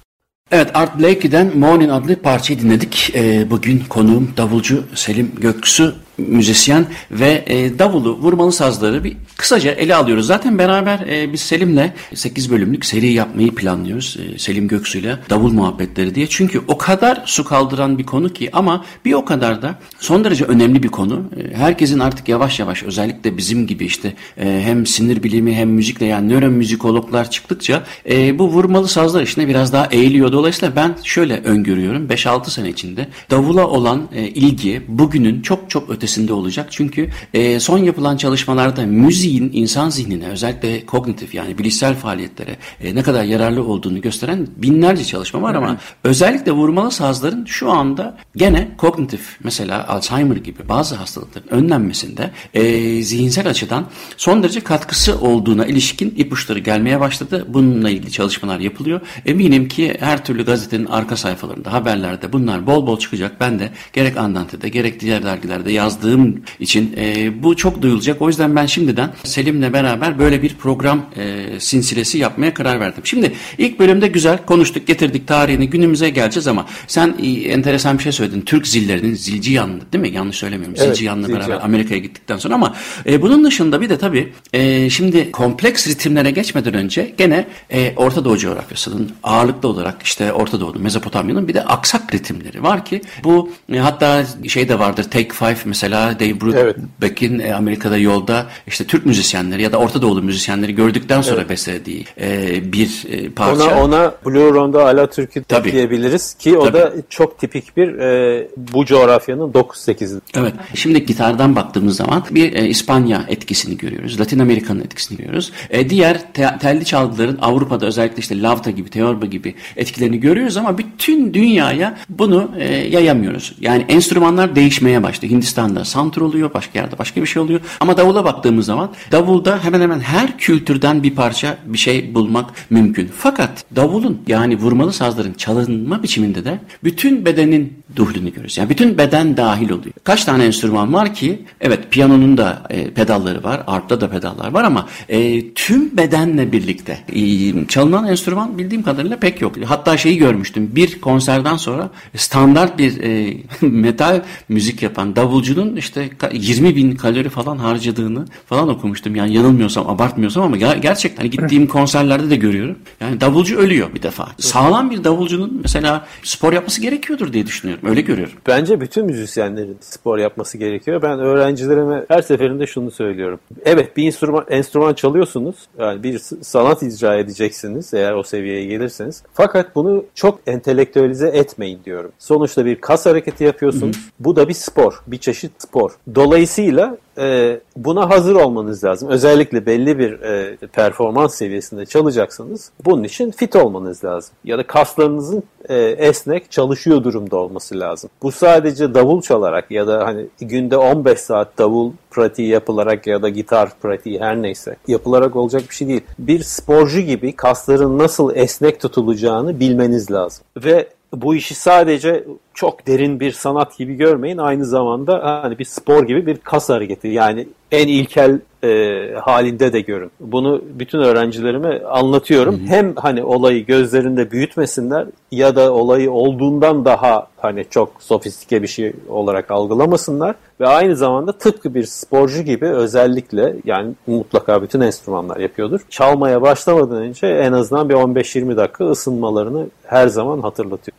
[SPEAKER 1] Evet Art Blakey'den Morning adlı parçayı dinledik. E, bugün konuğum davulcu Selim Göksu. Müzisyen ve e, davulu, vurmalı sazları bir kısaca ele alıyoruz. Zaten beraber e, biz Selim'le 8 bölümlük seri yapmayı planlıyoruz. E, Selim Göksu'yla davul muhabbetleri diye. Çünkü o kadar su kaldıran bir konu ki ama bir o kadar da son derece önemli bir konu. E, herkesin artık yavaş yavaş özellikle bizim gibi işte e, hem sinir bilimi hem müzikle yani nöromüzikologlar çıktıkça e, bu vurmalı sazlar işine biraz daha eğiliyor. Dolayısıyla ben şöyle öngörüyorum 5-6 sene içinde davula olan e, ilgi bugünün çok çok ötesinde olacak. Çünkü e, son yapılan çalışmalarda müziğin insan zihnine özellikle kognitif yani bilişsel faaliyetlere e, ne kadar yararlı olduğunu gösteren binlerce çalışma var ama özellikle vurmalı sazların şu anda gene kognitif mesela Alzheimer gibi bazı hastalıkların önlenmesinde e, zihinsel açıdan son derece katkısı olduğuna ilişkin ipuçları gelmeye başladı. Bununla ilgili çalışmalar yapılıyor. Eminim ki her türlü gazetenin arka sayfalarında, haberlerde bunlar bol bol çıkacak. Ben de gerek Andante'de gerek diğer dergilerde yazdığım için e, bu çok duyulacak. O yüzden ben şimdiden Selim'le beraber böyle bir program e, sinsilesi yapmaya karar verdim. Şimdi ilk bölümde güzel konuştuk, getirdik tarihini, günümüze geleceğiz ama sen e, enteresan bir şey söyledin. Türk zillerinin zilci yanlı değil mi? Yanlış söylemiyorum.
[SPEAKER 2] Evet,
[SPEAKER 1] zilci yanlı beraber. Amerika'ya gittikten sonra ama e, bunun dışında bir de tabii e, şimdi kompleks ritimlere geçmeden önce gene e, Orta Doğu coğrafyasının ağırlıklı olarak işte Orta Doğu'nun, Mezopotamya'nın bir de aksak ritimleri var ki bu e, hatta şey de vardır Take Five mesela Dave Brubeck'in e, Amerika'da yolda işte Türk müzisyenleri ya da Orta Doğulu müzisyenleri gördükten sonra beslediği e, bir e, parça.
[SPEAKER 2] Ona, ona Blue Ronda Ala Türk'ü diyebiliriz ki o
[SPEAKER 1] Tabii.
[SPEAKER 2] da çok tipik bir e, bu coğrafyanın 9-8'i.
[SPEAKER 1] Evet. Şimdi gitardan baktığımız zaman bir e, İspanya etkisini görüyoruz. Latin Amerika'nın etkisini görüyoruz. E, diğer te- telli çalgıların Avrupa'da özellikle işte lavta gibi, teorba gibi etkilerini görüyoruz ama bütün dünyaya bunu e, yayamıyoruz. Yani enstrümanlar değişmeye başladı. Hindistan'da santur oluyor, başka yerde başka bir şey oluyor. Ama davula baktığımız zaman davulda hemen hemen her kültürden bir parça bir şey bulmak mümkün. Fakat davulun yani vurmalı sazların çalınma biçiminde de bütün bedenin duhlunu görüyoruz. Yani bütün beden dahil oluyor. Kaç tane enstrüman var ki? Evet piyanonun da e, pedalları var, arpta da pedallar var ama e, tüm bedenle birlikte e, çalınan enstrüman bildiğim kadarıyla pek yok. Hatta şeyi görmüştüm. Bir konserden sonra standart bir e, metal müzik yapan davulcunun işte ka- 20 bin kalori falan harcadığını falan okumuştum. Yani yanılmıyorsam, abartmıyorsam ama ger- gerçekten hani gittiğim konserlerde de görüyorum. Yani davulcu ölüyor bir defa. Sağlam bir davulcunun mesela spor yapması gerekiyordur diye düşünüyorum. Öyle görüyorum.
[SPEAKER 2] Bence bütün müzisyenlerin spor yapması gerekiyor. Ben öğrencilerime her seferinde şunu söylüyorum. Evet bir enstrüman, enstrüman çalıyorsunuz. Yani bir sanat icra edeceksiniz eğer o seviyeye gelirseniz. Fakat bunu çok entelektüelize etmeyin diyorum. Sonuçta bir kas hareketi yapıyorsunuz. Bu da bir spor. Bir çeşit spor. Dolayısıyla e, buna hazır olmanız lazım. Özellikle belli bir e, performans seviyesinde çalacaksınız. Bunun için fit olmanız lazım. Ya da kaslarınızın e, esnek çalışıyor durumda olması lazım. Bu sadece davul çalarak ya da hani günde 15 saat davul pratiği yapılarak ya da gitar pratiği her neyse yapılarak olacak bir şey değil. Bir sporcu gibi kasların nasıl esnek tutulacağını bilmeniz lazım. Ve bu işi sadece çok derin bir sanat gibi görmeyin. Aynı zamanda hani bir spor gibi bir kas hareketi. Yani en ilkel e, halinde de görün. Bunu bütün öğrencilerime anlatıyorum. Hem hani olayı gözlerinde büyütmesinler ya da olayı olduğundan daha hani çok sofistike bir şey olarak algılamasınlar ve aynı zamanda tıpkı bir sporcu gibi özellikle yani mutlaka bütün enstrümanlar yapıyordur. Çalmaya başlamadan önce en azından bir 15-20 dakika ısınmalarını her zaman hatırlatıyor.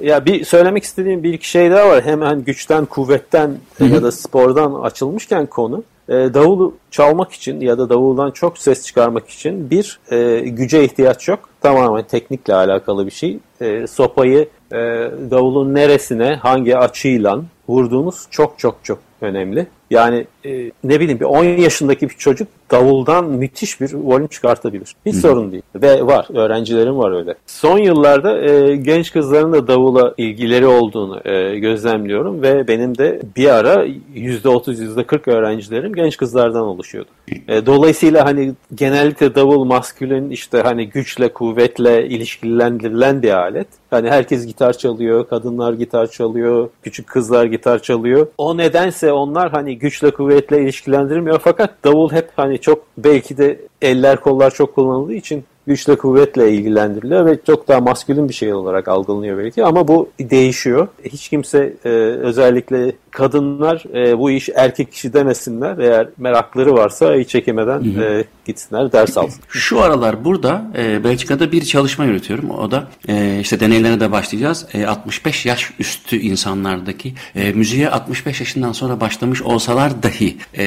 [SPEAKER 2] Ya bir söylemek istediğim bir iki şey daha var. Hemen güçten, kuvvetten ya da spordan açılmışken konu. E, davulu çalmak için ya da davuldan çok ses çıkarmak için bir e, güce ihtiyaç yok. Tamamen teknikle alakalı bir şey. E, sopayı e, davulun neresine, hangi açıyla vurduğunuz çok çok çok önemli. Yani e, ne bileyim bir 10 yaşındaki bir çocuk davuldan müthiş bir volüm çıkartabilir. Hiç sorun değil. Ve var. Öğrencilerim var öyle. Son yıllarda e, genç kızların da davula ilgileri olduğunu e, gözlemliyorum ve benim de bir ara %30 %40 öğrencilerim genç kızlardan oluşuyordu. E, dolayısıyla hani genellikle davul maskülün işte hani güçle kuvvetle ilişkilendirilen bir alet. Hani herkes gitar çalıyor, kadınlar gitar çalıyor, küçük kızlar gitar çalıyor. O nedense onlar hani güçle kuvvetle ilişkilendirilmiyor. Fakat davul hep hani çok belki de eller kollar çok kullanıldığı için güçle kuvvetle ilgilendiriliyor ve çok daha maskülün bir şey olarak algılanıyor belki ama bu değişiyor. Hiç kimse e, özellikle kadınlar e, bu iş erkek kişi demesinler. Eğer merakları varsa hiç çekemeden e, gitsinler ders alsın.
[SPEAKER 1] Şu aralar burada e, Belçika'da bir çalışma yürütüyorum. O da e, işte deneylerine de başlayacağız. E, 65 yaş üstü insanlardaki e, müziğe 65 yaşından sonra başlamış olsalar dahi e,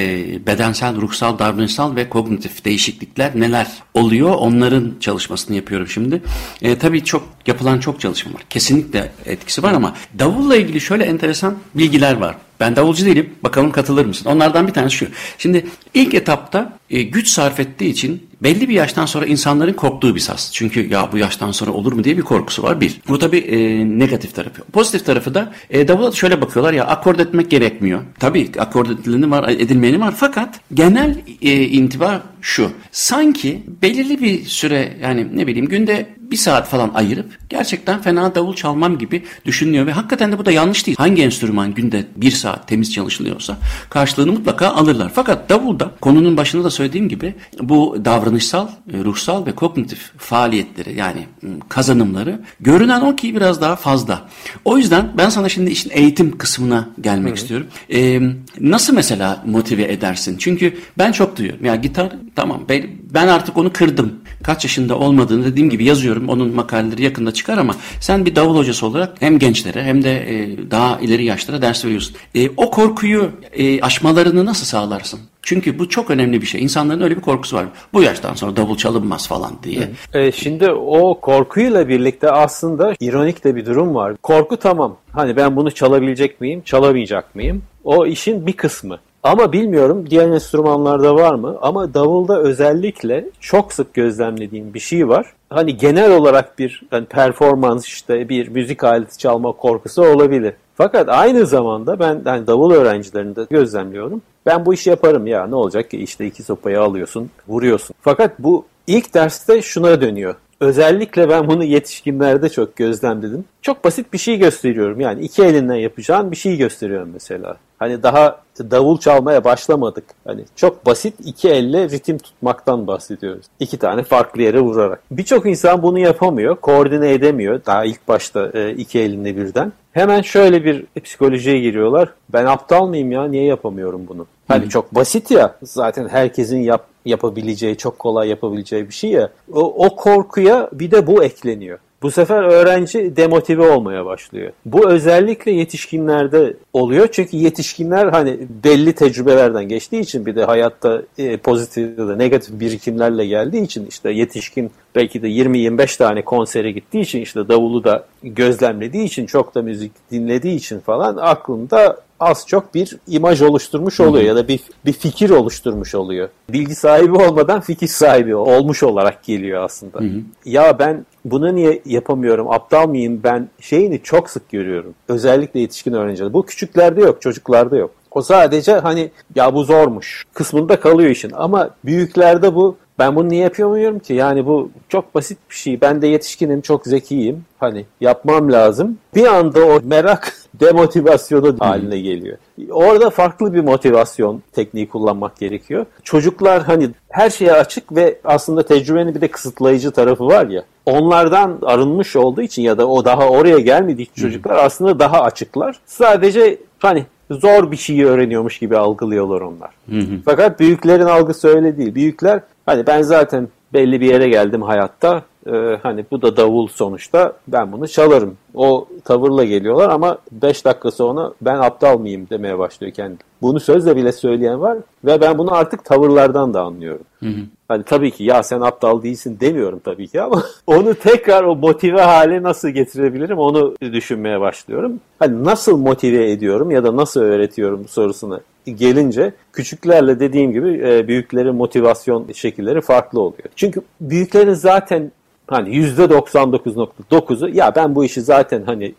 [SPEAKER 1] bedensel, ruhsal, davranışsal ve kognitif değişiklikler neler oluyor onların çalışmasını yapıyorum şimdi. E, tabii çok yapılan çok çalışma var. Kesinlikle etkisi var ama davulla ilgili şöyle enteresan bilgiler var. Ben davulcu değilim. Bakalım katılır mısın? Onlardan bir tanesi şu. Şimdi ilk etapta e, güç sarf ettiği için belli bir yaştan sonra insanların korktuğu bir saz. Çünkü ya bu yaştan sonra olur mu diye bir korkusu var bir. Bu tabii e, negatif tarafı. Pozitif tarafı da e, davula şöyle bakıyorlar ya akord etmek gerekmiyor. Tabii akord edileni var, edilmeyeni var fakat genel e, intiba şu. Sanki belirli bir süre yani ne bileyim günde bir saat falan ayırıp gerçekten fena davul çalmam gibi düşünüyor ve hakikaten de bu da yanlış değil. Hangi enstrüman günde bir saat temiz çalışılıyorsa karşılığını mutlaka alırlar. Fakat davulda konunun başında da söylediğim gibi bu davranışsal, e, ruhsal ve kognitif faaliyetleri yani kazanımları görünen o ki biraz daha fazla. O yüzden ben sana şimdi işin eğitim kısmına gelmek Hı. istiyorum. Ee, nasıl mesela motive edersin? Çünkü ben çok duyuyorum. Ya gitar tamam ben, ben artık onu kırdım. Kaç yaşında olmadığını dediğim gibi yazıyorum. Onun makaleleri yakında çıkar ama sen bir davul hocası olarak hem gençlere hem de e, daha ileri yaşlara ders veriyorsun. E, o korkuyu e, aşmalarını nasıl sağlarsın? Çünkü bu çok önemli bir şey. İnsanların öyle bir korkusu var. Bu yaştan sonra davul çalınmaz falan diye.
[SPEAKER 2] E, şimdi o korkuyla birlikte aslında ironik de bir durum var. Korku tamam. Hani ben bunu çalabilecek miyim, çalamayacak mıyım? O işin bir kısmı. Ama bilmiyorum diğer enstrümanlarda var mı? Ama davulda özellikle çok sık gözlemlediğim bir şey var. Hani genel olarak bir yani performans işte bir müzik aleti çalma korkusu olabilir. Fakat aynı zamanda ben yani davul öğrencilerinde gözlemliyorum. Ben bu işi yaparım ya ne olacak ki işte iki sopayı alıyorsun vuruyorsun. Fakat bu ilk derste şuna dönüyor. Özellikle ben bunu yetişkinlerde çok gözlemledim. Çok basit bir şey gösteriyorum. Yani iki elinden yapacağın bir şey gösteriyorum mesela. Hani daha davul çalmaya başlamadık. Hani çok basit iki elle ritim tutmaktan bahsediyoruz. İki tane farklı yere vurarak. Birçok insan bunu yapamıyor, koordine edemiyor. Daha ilk başta e, iki elinde birden. Hemen şöyle bir psikolojiye giriyorlar. Ben aptal mıyım ya? Niye yapamıyorum bunu? Hani çok basit ya. Zaten herkesin yap, yapabileceği, çok kolay yapabileceği bir şey ya. O, o korkuya bir de bu ekleniyor. Bu sefer öğrenci demotive olmaya başlıyor. Bu özellikle yetişkinlerde oluyor. Çünkü yetişkinler hani belli tecrübelerden geçtiği için bir de hayatta e, pozitif ya da negatif birikimlerle geldiği için işte yetişkin belki de 20-25 tane konsere gittiği için işte davulu da gözlemlediği için çok da müzik dinlediği için falan aklında az çok bir imaj oluşturmuş oluyor ya da bir, bir fikir oluşturmuş oluyor. Bilgi sahibi olmadan fikir sahibi olmuş olarak geliyor aslında. Hı-hı. Ya ben bunu niye yapamıyorum, aptal mıyım ben şeyini çok sık görüyorum. Özellikle yetişkin öğrenciler. Bu küçüklerde yok, çocuklarda yok. O sadece hani ya bu zormuş kısmında kalıyor işin. Ama büyüklerde bu ben bunu niye yapamıyorum ki? Yani bu çok basit bir şey. Ben de yetişkinim, çok zekiyim. Hani yapmam lazım. Bir anda o merak demotivasyonu haline geliyor. Orada farklı bir motivasyon tekniği kullanmak gerekiyor. Çocuklar hani her şeye açık ve aslında tecrübenin bir de kısıtlayıcı tarafı var ya. Onlardan arınmış olduğu için ya da o daha oraya gelmediği çocuklar aslında daha açıklar. Sadece hani zor bir şeyi öğreniyormuş gibi algılıyorlar onlar. Hı hı. Fakat büyüklerin algısı öyle değil. Büyükler hani ben zaten belli bir yere geldim hayatta. Ee, hani bu da davul sonuçta ben bunu çalarım. O tavırla geliyorlar ama 5 dakika sonra ben aptal mıyım demeye başlıyor kendi. Bunu sözle bile söyleyen var ve ben bunu artık tavırlardan da anlıyorum. Hı hı. Hani tabii ki ya sen aptal değilsin demiyorum tabii ki ama onu tekrar o motive hale nasıl getirebilirim onu düşünmeye başlıyorum. Hani nasıl motive ediyorum ya da nasıl öğretiyorum sorusuna gelince küçüklerle dediğim gibi e, büyüklerin motivasyon şekilleri farklı oluyor. Çünkü büyüklerin zaten hani %99.9'u ya ben bu işi zaten hani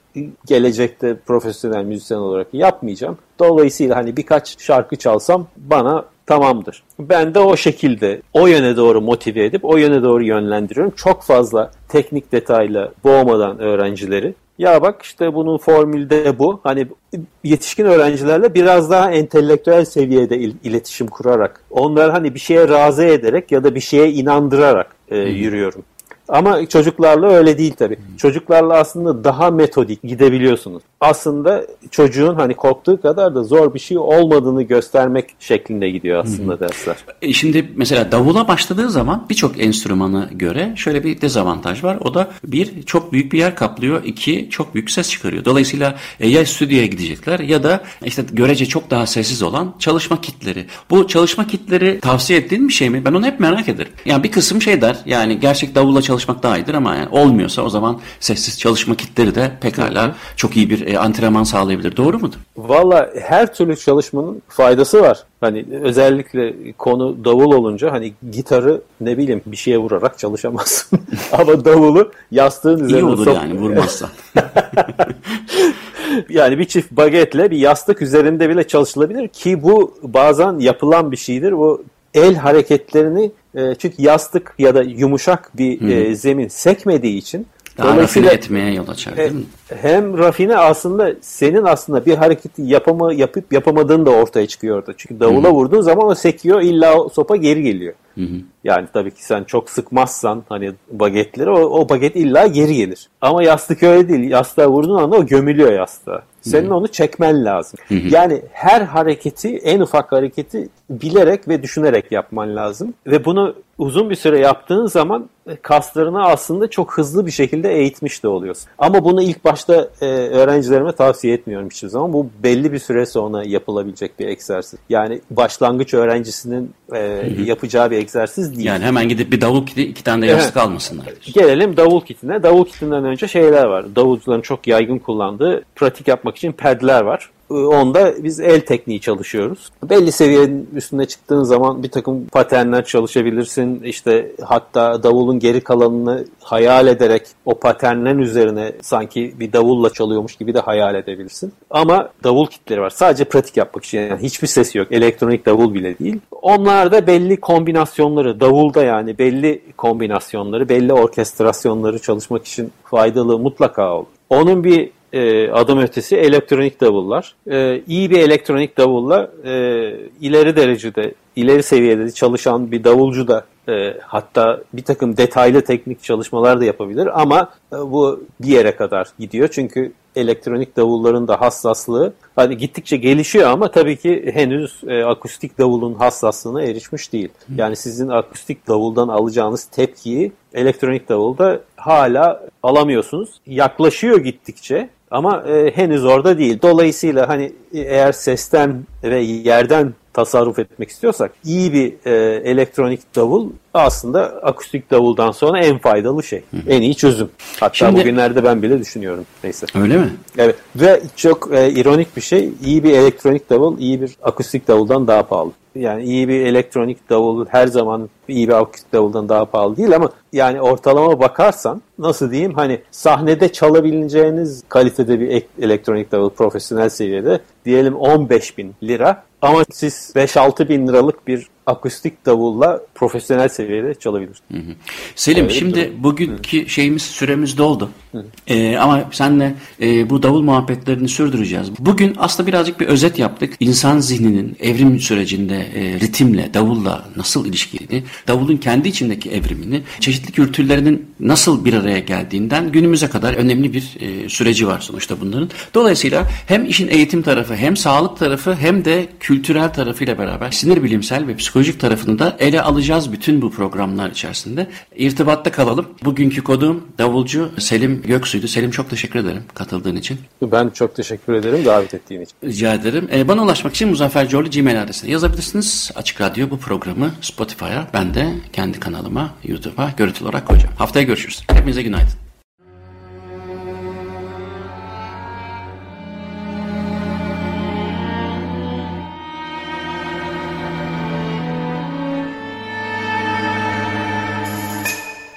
[SPEAKER 2] gelecekte profesyonel müzisyen olarak yapmayacağım. Dolayısıyla hani birkaç şarkı çalsam bana tamamdır. Ben de o şekilde o yöne doğru motive edip o yöne doğru yönlendiriyorum. Çok fazla teknik detayla boğmadan öğrencileri. Ya bak işte bunun formülde bu. Hani yetişkin öğrencilerle biraz daha entelektüel seviyede il- iletişim kurarak, onları hani bir şeye razı ederek ya da bir şeye inandırarak e, yürüyorum. Ama çocuklarla öyle değil tabii. Çocuklarla aslında daha metodik gidebiliyorsunuz. Aslında çocuğun hani korktuğu kadar da zor bir şey olmadığını göstermek şeklinde gidiyor aslında Hı-hı. dersler.
[SPEAKER 1] E şimdi mesela davula başladığı zaman birçok enstrümana göre şöyle bir dezavantaj var. O da bir çok büyük bir yer kaplıyor. iki çok büyük ses çıkarıyor. Dolayısıyla e, ya stüdyoya gidecekler ya da işte görece çok daha sessiz olan çalışma kitleri. Bu çalışma kitleri tavsiye ettiğin bir şey mi? Ben onu hep merak ederim. Yani bir kısım şey der yani gerçek davulla çalış çalışmak daha iyidir ama yani olmuyorsa o zaman sessiz çalışma kitleri de pekala çok iyi bir e, antrenman sağlayabilir. Doğru mudur?
[SPEAKER 2] Valla her türlü çalışmanın faydası var. Hani özellikle konu davul olunca hani gitarı ne bileyim bir şeye vurarak çalışamazsın. ama davulu yastığın üzerine
[SPEAKER 1] İyi olur sok... yani vurmazsan.
[SPEAKER 2] yani bir çift bagetle bir yastık üzerinde bile çalışılabilir ki bu bazen yapılan bir şeydir. Bu el hareketlerini e, çünkü yastık ya da yumuşak bir e, zemin sekmediği için
[SPEAKER 1] daha rafine etmeye yol açar değil mi?
[SPEAKER 2] Hem rafine aslında senin aslında bir hareketi yapama, yapıp yapamadığın da ortaya çıkıyor orada. Çünkü davula Hı-hı. vurduğun zaman o sekiyor illa o sopa geri geliyor. Hı-hı. Yani tabii ki sen çok sıkmazsan hani bagetleri o, o baget illa geri gelir. Ama yastık öyle değil. Yastığa vurduğun anda o gömülüyor yastığa. Senin onu çekmen lazım. Hı hı. Yani her hareketi, en ufak hareketi bilerek ve düşünerek yapman lazım. Ve bunu uzun bir süre yaptığın zaman e, kaslarını aslında çok hızlı bir şekilde eğitmiş de oluyorsun. Ama bunu ilk başta e, öğrencilerime tavsiye etmiyorum hiçbir zaman. Bu belli bir süre sonra yapılabilecek bir egzersiz. Yani başlangıç öğrencisinin e, yapacağı bir egzersiz değil.
[SPEAKER 1] Yani hemen gidip bir davul kiti, iki tane de yastık evet. almasınlar.
[SPEAKER 2] Gelelim davul kitine. Davul kitinden önce şeyler var. Davulcuların çok yaygın kullandığı pratik yapmak için pedler var. Onda biz el tekniği çalışıyoruz. Belli seviyenin üstüne çıktığın zaman bir takım paternler çalışabilirsin. İşte hatta davulun geri kalanını hayal ederek o paternlerin üzerine sanki bir davulla çalıyormuş gibi de hayal edebilirsin. Ama davul kitleri var. Sadece pratik yapmak için. Yani hiçbir sesi yok. Elektronik davul bile değil. Onlarda belli kombinasyonları, davulda yani belli kombinasyonları, belli orkestrasyonları çalışmak için faydalı mutlaka olur. Onun bir e, adım ötesi elektronik davullar. E, iyi bir elektronik davulla e, ileri derecede, ileri seviyede çalışan bir davulcu da e, hatta bir takım detaylı teknik çalışmalar da yapabilir ama e, bu bir yere kadar gidiyor. Çünkü elektronik davulların da hassaslığı hani gittikçe gelişiyor ama tabii ki henüz e, akustik davulun hassaslığına erişmiş değil. Yani sizin akustik davuldan alacağınız tepkiyi elektronik davulda hala alamıyorsunuz. Yaklaşıyor gittikçe ama e, henüz orada değil. Dolayısıyla hani e, eğer sesten ve yerden tasarruf etmek istiyorsak iyi bir e, elektronik davul aslında akustik davuldan sonra en faydalı şey. Hı. En iyi çözüm. Hatta Şimdi, bugünlerde ben bile düşünüyorum. Neyse.
[SPEAKER 1] Öyle mi?
[SPEAKER 2] Evet. Ve çok e, ironik bir şey. iyi bir elektronik davul iyi bir akustik davuldan daha pahalı yani iyi bir elektronik davul her zaman iyi bir akustik davuldan daha pahalı değil ama yani ortalama bakarsan nasıl diyeyim hani sahnede çalabileceğiniz kalitede bir elektronik davul profesyonel seviyede diyelim 15 bin lira ama siz 5-6 bin liralık bir akustik davulla profesyonel seviyede çalabilir. Hı hı.
[SPEAKER 1] Selim Öyle şimdi bugünkü hı. şeyimiz süremiz doldu. Ee, ama senle e, bu davul muhabbetlerini sürdüreceğiz. Bugün aslında birazcık bir özet yaptık. İnsan zihninin evrim sürecinde e, ritimle, davulla nasıl ilişkili, davulun kendi içindeki evrimini, çeşitli kültürlerinin nasıl bir araya geldiğinden günümüze kadar önemli bir e, süreci var sonuçta bunların. Dolayısıyla hem işin eğitim tarafı, hem sağlık tarafı, hem de kültürel tarafıyla beraber sinir bilimsel ve psikolojik tarafını da ele alacağız bütün bu programlar içerisinde. İrtibatta kalalım. Bugünkü kodum davulcu Selim Göksu'ydu. Selim çok teşekkür ederim katıldığın için.
[SPEAKER 2] Ben çok teşekkür ederim davet ettiğin için.
[SPEAKER 1] Rica ederim. Ee, bana ulaşmak için Muzaffer Corlu Gmail adresine yazabilirsiniz. Açık Radyo bu programı Spotify'a, ben de kendi kanalıma, YouTube'a görüntülü olarak koyacağım. Haftaya görüşürüz. Hepinize günaydın.